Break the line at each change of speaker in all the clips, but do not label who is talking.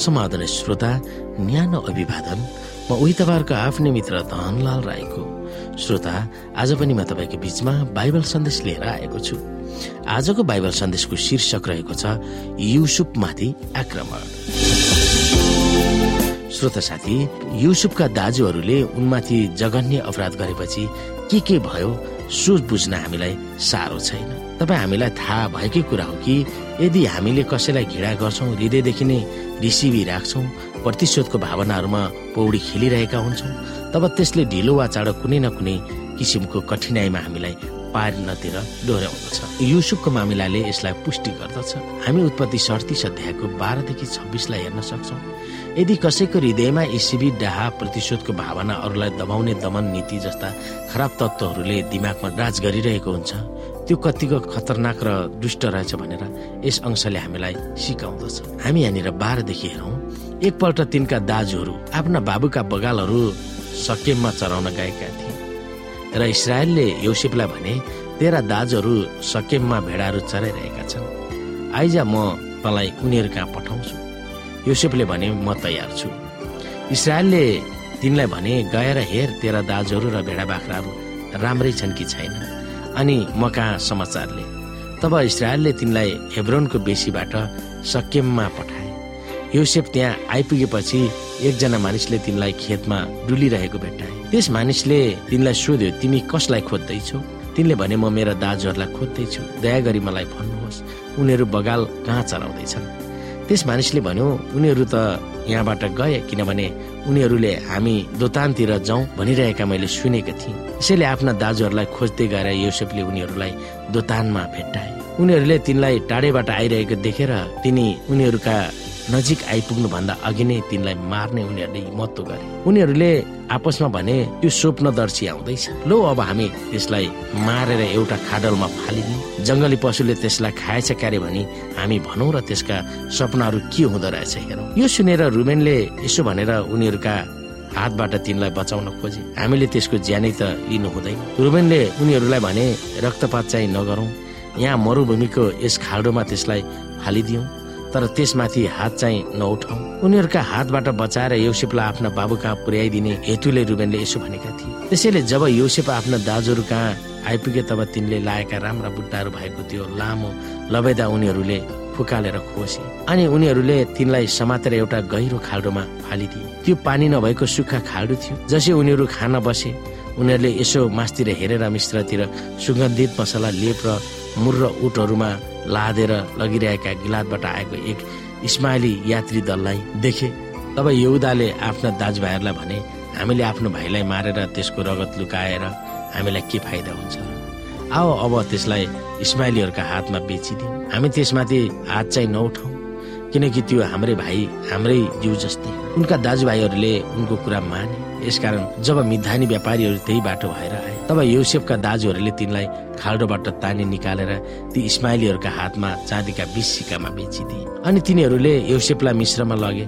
समाधान श्रोता न्यानो अभिवादन म उही तपाईँहरूको आफ्नै मित्र धनलाल राईको। श्रोता आज पनि म तपाईँको बिचमा बाइबल सन्देश लिएर आएको छु। आजको बाइबल सन्देशको शीर्षक रहेको छ युसुफमाथि आक्रमण। श्रोता साथी युसुफका दाजुहरूले उनमाथि जघन्य अपराध गरेपछि के के भयो सोच बुझ्न हामीलाई साह्रो छैन। तपाईँ हामीलाई थाहा भएकै कुरा हो कि यदि हामीले कसैलाई घृणा गर्छौँ हृदयदेखि नै रिसिभी राख्छौँ प्रतिशोधको भावनाहरूमा पौडी खेलिरहेका हुन्छौँ तब त्यसले ढिलो वा चाँडो कुनै न कुनै किसिमको कठिनाइमा हामीलाई पार्नतिर डोर्याउँदछ। युसुफको मामिलाले यसलाई पुष्टि गर्दछ। हामी उत्पत्ति सडतिस अध्यायको बाह्रदेखि छब्बिसलाई हेर्न सक्छौँ। यदि कसैको हृदयमा एसिबी डाहा प्रतिशोधको भावना अरूलाई दबाउने दमन नीति जस्ता खराब तत्त्वहरूले दिमागमा राज गरिरहेको हुन्छ त्यो कतिको खतरनाक र दुष्ट रहेछ भनेर यस अंशले हामीलाई सिकाउँदछ। हामी यहाँनिर बाह्रदेखि हेरौँ। एकपल्ट तिनका दाजुहरू आफ्ना बाबुका बगालहरू सकेममा चराउन गएका थिए। र इसरायलले योसेफलाई भने तेरा दाजुहरू सकेममा भेडाहरू चराइरहेका छन्। आइज म तँलाई उनीहरू कहाँ पठाउँछु। योसेफले भने म तयार छु। इसरायलले तिनलाई भने गएर हेर तेरा दाजुहरू र भेडा बाख्राहरू राम्रै छन् कि छैन? अनि म कहाँ समाचारले? तब इसरायलले तिनलाई हेब्रोनको बेसीबाट सकेममा पठाए। योसेफ त्यहाँ आइपुगेपछि एकजना मानिसले तिनलाई खेतमा डुलिरहेको भेट्टाए। त्यस मानिसले तिनलाई सोध्यो तिमी कसलाई खोज्दैछौ? तिनले भने म मेरा दाजुहरूलाई खोज्दैछु। दया गरी मलाई भन्नुहोस् उनीहरू बगाल कहाँ चलाउँदैछन्? त्यस मानिसले भन्यो उनीहरू त यहाँबाट गए किनभने उनीहरूले हामी दोतानतिर जाउँ भनिरहेका मैले सुनेको थिएँ। यसैले आफ्ना दाजुहरूलाई खोज्दै गएर योसेफले उनीहरूलाई दोतानमा भेट्टाए। उनीहरूले तिनलाई टाढेबाट आइरहेको देखेर तिनी उनीहरूका नजिक आइपुग्नु भन्दा अघि नै तिनलाई मार्ने उनीहरूले महत्व गरे। उनीहरूले आपसमा भने त्यो स्वप्नदर्शी आउँदैछ। लो अब हामी त्यसलाई मारेर एउटा खाडलमा फालिदिउँ। जङ्गली पशुले त्यसलाई खाएछ क्यारे भनी हामी भनौँ र त्यसका सपनाहरू के हुँदो रहेछ हेरौँ। यो सुनेर रुमेनले यसो भनेर उनीहरूका हातबाट तिनलाई बचाउन खोजे। हामीले त्यसको ज्यानै त लिनु हुँदैन। रुमेनले उनीहरूलाई भने रक्तपात चाहिँ नगरौँ। यहाँ मरुभूमिको यस खाल्डोमा त्यसलाई फालिदिउँ। तर त्यसमाथि हात चाहिँ नउठाउ उनीहरूका हातबाट बचाएर योसेफलाई आफ्ना बाबु कहाँ पुर्याइदिने हेतुले रुबेनले यसो भनेका थिए। त्यसैले जब योसेफ आफ्ना दाजुहरू कहाँ आइपुगे तब तिनले लाएका राम्रा बुट्टाहरू भएको त्यो लामो लबेदा उनीहरूले फुकालेर खोसे। अनि उनीहरूले तिनलाई समातेर एउटा गहिरो खाल्डोमा फालिदिए। त्यो पानी नभएको सुक्खा खाल्डो थियो। जसै उनीहरू खान बसे उनीहरूले यसो मासतिर हेरेर मिश्रतिर सुगन्धित मसला लेप र मुर्र उटहरूमा लादेर लगिरहेका गिलातबाट आएको एक इस्माइली यात्री दललाई देखे तब यहुदाले आफ्ना दाजुभाइहरूलाई भने हामीले आफ्नो भाइलाई मारेर त्यसको रगत लुकाएर हामीलाई के फाइदा हुन्छ? आओ अब त्यसलाई इस्माइलीहरूका हातमा बेचिदिउँ। हामी त्यसमाथि हात चाहिँ नउठाउँ किनकि त्यो हाम्रै भाइ हाम्रै जिउ जस्तै। उनका दाजुभाइहरूले उनको कुरा माने। यसकारण जब मिधानी व्यापारीहरू त्यही बाटो भएर तब युसेफका दाजुहरूले तिनलाई खाल्डोबाट तानी निकालेर ती इस्माइलीहरूका हातमा चाँदीका बिस सिक्कामा बेचिदिए। अनि तिनीहरूले युसेफलाई मिश्रमा लगे।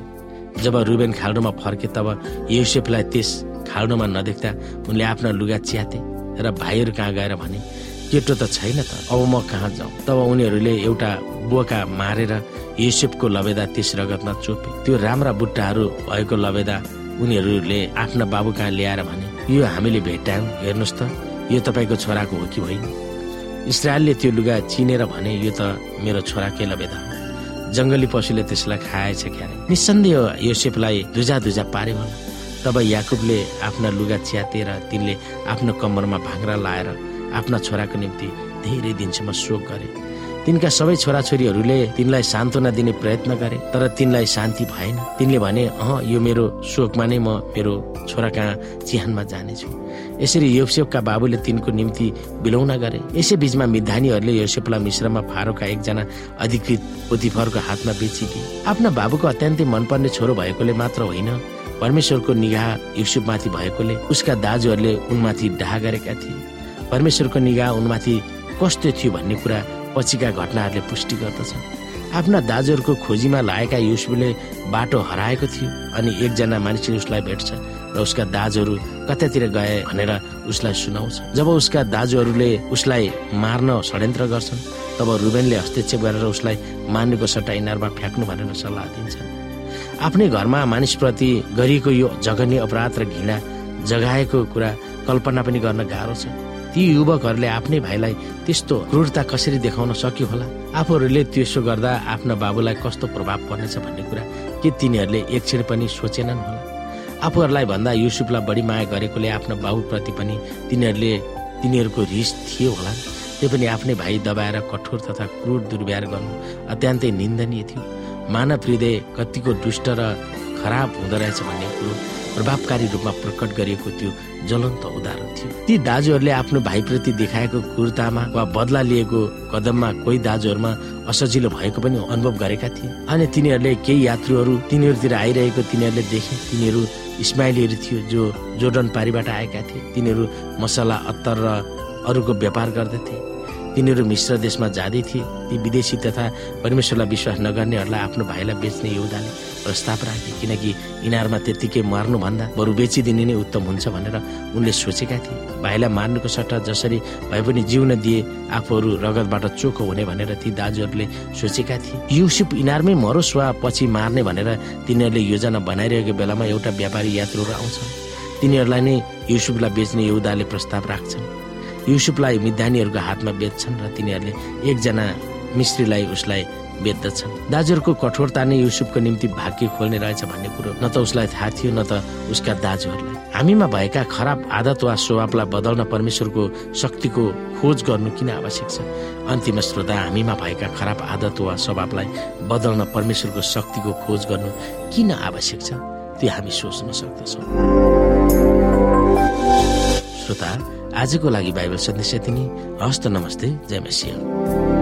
जब रुबेन खाल्डोमा फर्के तब युसेफलाई त्यस खाल्डोमा नदेख्दा उनले आफ्ना लुगा च्याते र भाइहरू कहाँ गएर भने केटो त छैन त अब म कहाँ जाउँ? तब उनीहरूले एउटा बोका मारेर युसेफको लबेदा त्यस रगतमा चोपे। त्यो राम्रा बुट्टाहरू भएको लबेदा उनीहरूले आफ्ना बाबु कहाँ ल्याएर भने यो हामीले भेट्टायौँ हेर्नुहोस् त यो तपाईँको छोराको हो कि होइन? इसरायलले त्यो लुगा चिनेर भने यो त मेरो छोराकै लबेदा हो जङ्गली पशुले त्यसलाई खाएछ क्यारे? निसन्देह योसेफलाई धुजा धुजा पार्यो होला। तब याकुबले आफ्ना लुगा च्यातेर तिनले आफ्नो कम्मरमा भाङ्रा लाएर आफ्ना छोराको निम्ति धेरै दिनसम्म शोक गरे। तिनका सबै छोराछोरीहरूले तिनलाई सान्त्वना दिने प्रयत्न गरे तर तिनलाई शान्ति भएन। तिनले भने अह यो मेरो शोकमा नै म मेरो छोरा कहाँ चिहानमा जानेछु। यसरी योसेफका बाबुले तिनको निम्ति बिलौना गरे। यसै बिचमा मिधानीहरूले योसेफलाई मिश्रमा फारोका एकजना अधिकृत पोतिफरको हातमा बेचिदिए। आफ्ना बाबुको अत्यन्तै मनपर्ने छोरो भएकोले मात्र होइन परमेश्वरको निगाह युसुफमाथि भएकोले उसका दाजुहरूले उनमाथि डाहा गरेका थिए। परमेश्वरको निगाह उनमाथि कस्तो थियो भन्ने कुरा पछिका घटनाहरूले पुष्टि गर्दछ आफ्ना दाजुहरूको खोजीमा लागेका युसुफले बाटो हराएको थियो अनि एकजना मानिसले उसलाई भेट्छ र उसका दाजुहरू कतातिर गए भनेर उसलाई सुनाउँछ। जब उसका दाजुहरूले उसलाई मार्न षड्यन्त्र गर्छन् तब रुबेनले हस्तक्षेप गरेर उसलाई मार्नेको सट्टा इनारमा फ्याँक्नु भनेर सल्लाह दिन्छ आफ्नै घरमा मानिसप्रति गरिएको यो जघन्य अपराध र घृणा जगाएको कुरा कल्पना पनि गर्न गाह्रो छ। ती युवकहरूले आफ्नै भाइलाई त्यस्तो क्रूरता कसरी देखाउन सक्यो होला? आफूहरूले त्यसो गर्दा आफ्ना बाबुलाई कस्तो प्रभाव पर्नेछ भन्ने कुरा के तिनीहरूले एक क्षण पनि सोचेनन् होला? आफूहरूलाई भन्दा युसुफलाई बढी माया गरेकोले आफ्नो बाबुप्रति पनि तिनीहरूले तिनीहरूको रिस थियो होला। त्यो पनि आफ्नै भाइ दबाएर कठोर तथा क्रूर दुर्व्यवहार गर्नु अत्यन्तै निन्दनीय थियो। मानव हृदय कतिको दुष्ट र खराब हुँदो रहेछ भन्ने कुरो प्रभावकारी रूपमा प्रकट गरिएको त्यो ज्वलन्त उदाहरण थियो। ती दाजुहरूले आफ्नो भाइप्रति देखाएको क्रूरतामा वा बदला लिएको कदममा कोही दाजुहरूमा असजिलो भएको पनि अनुभव गरेका थिए। अनि तिनीहरूले केही यात्रुहरू तिनीहरूतिर आइरहेको तिनीहरूले देखे। तिनीहरू इस्माइलीहरू थियो जो जोर्डन पारीबाट आएका थिए। तिनीहरू मसला अत्तर र अरूको व्यापार गर्दथे तिनीहरू मिश्र देशमा जाँदै थिए। ती विदेशी तथा परमेश्वरलाई विश्वास नगर्नेहरूलाई आफ्नो भाइलाई बेच्ने योदाले प्रस्ताव राखे। किनकि यिनीहरूमा त्यत्तिकै मार्नुभन्दा बरु बेचिदिने नै उत्तम हुन्छ भनेर उनले सोचेका थिए। भाइलाई मार्नुको सट्टा जसरी भए पनि जिउन दिए आफूहरू रगतबाट चोखो हुने भनेर ती दाजुहरूले सोचेका थिए। युसुफ यिनीहरूमै मरोस् वा पछि मार्ने भनेर तिनीहरूले योजना बनाइरहेको बेलामा एउटा व्यापारी यात्रुहरू आउँछन्। तिनीहरूलाई नै युसुफलाई बेच्ने यौदाले प्रस्ताव राख्छन्। युसुफलाई मिधानीहरूको हातमा बेच्छन् र तिनीहरूले एकजना मिस्त्रीलाई उसलाई बेच्दछन् दाजुहरूको कठोरता नै युसुफको निम्ति भाग्य खोल्ने रहेछ भन्ने कुरो। न त उसलाई थाहा थियो न त उसका दाजुहरूलाई। हामीमा भएका खराब आदत वा स्वभावलाई बदल्न परमेश्वरको शक्तिको खोज गर्नु किन आवश्यक छ? अन्तिम श्रोता हामीमा भएका खराब आदत वा स्वभावलाई बदल्न परमेश्वरको शक्तिको खोज गर्नु किन आवश्यक छ? त्यो हामी सोच्न सक्दछौँ। आजको लागि बाइबल सन्देश यति नै हस्त नमस्ते जय मसिंह।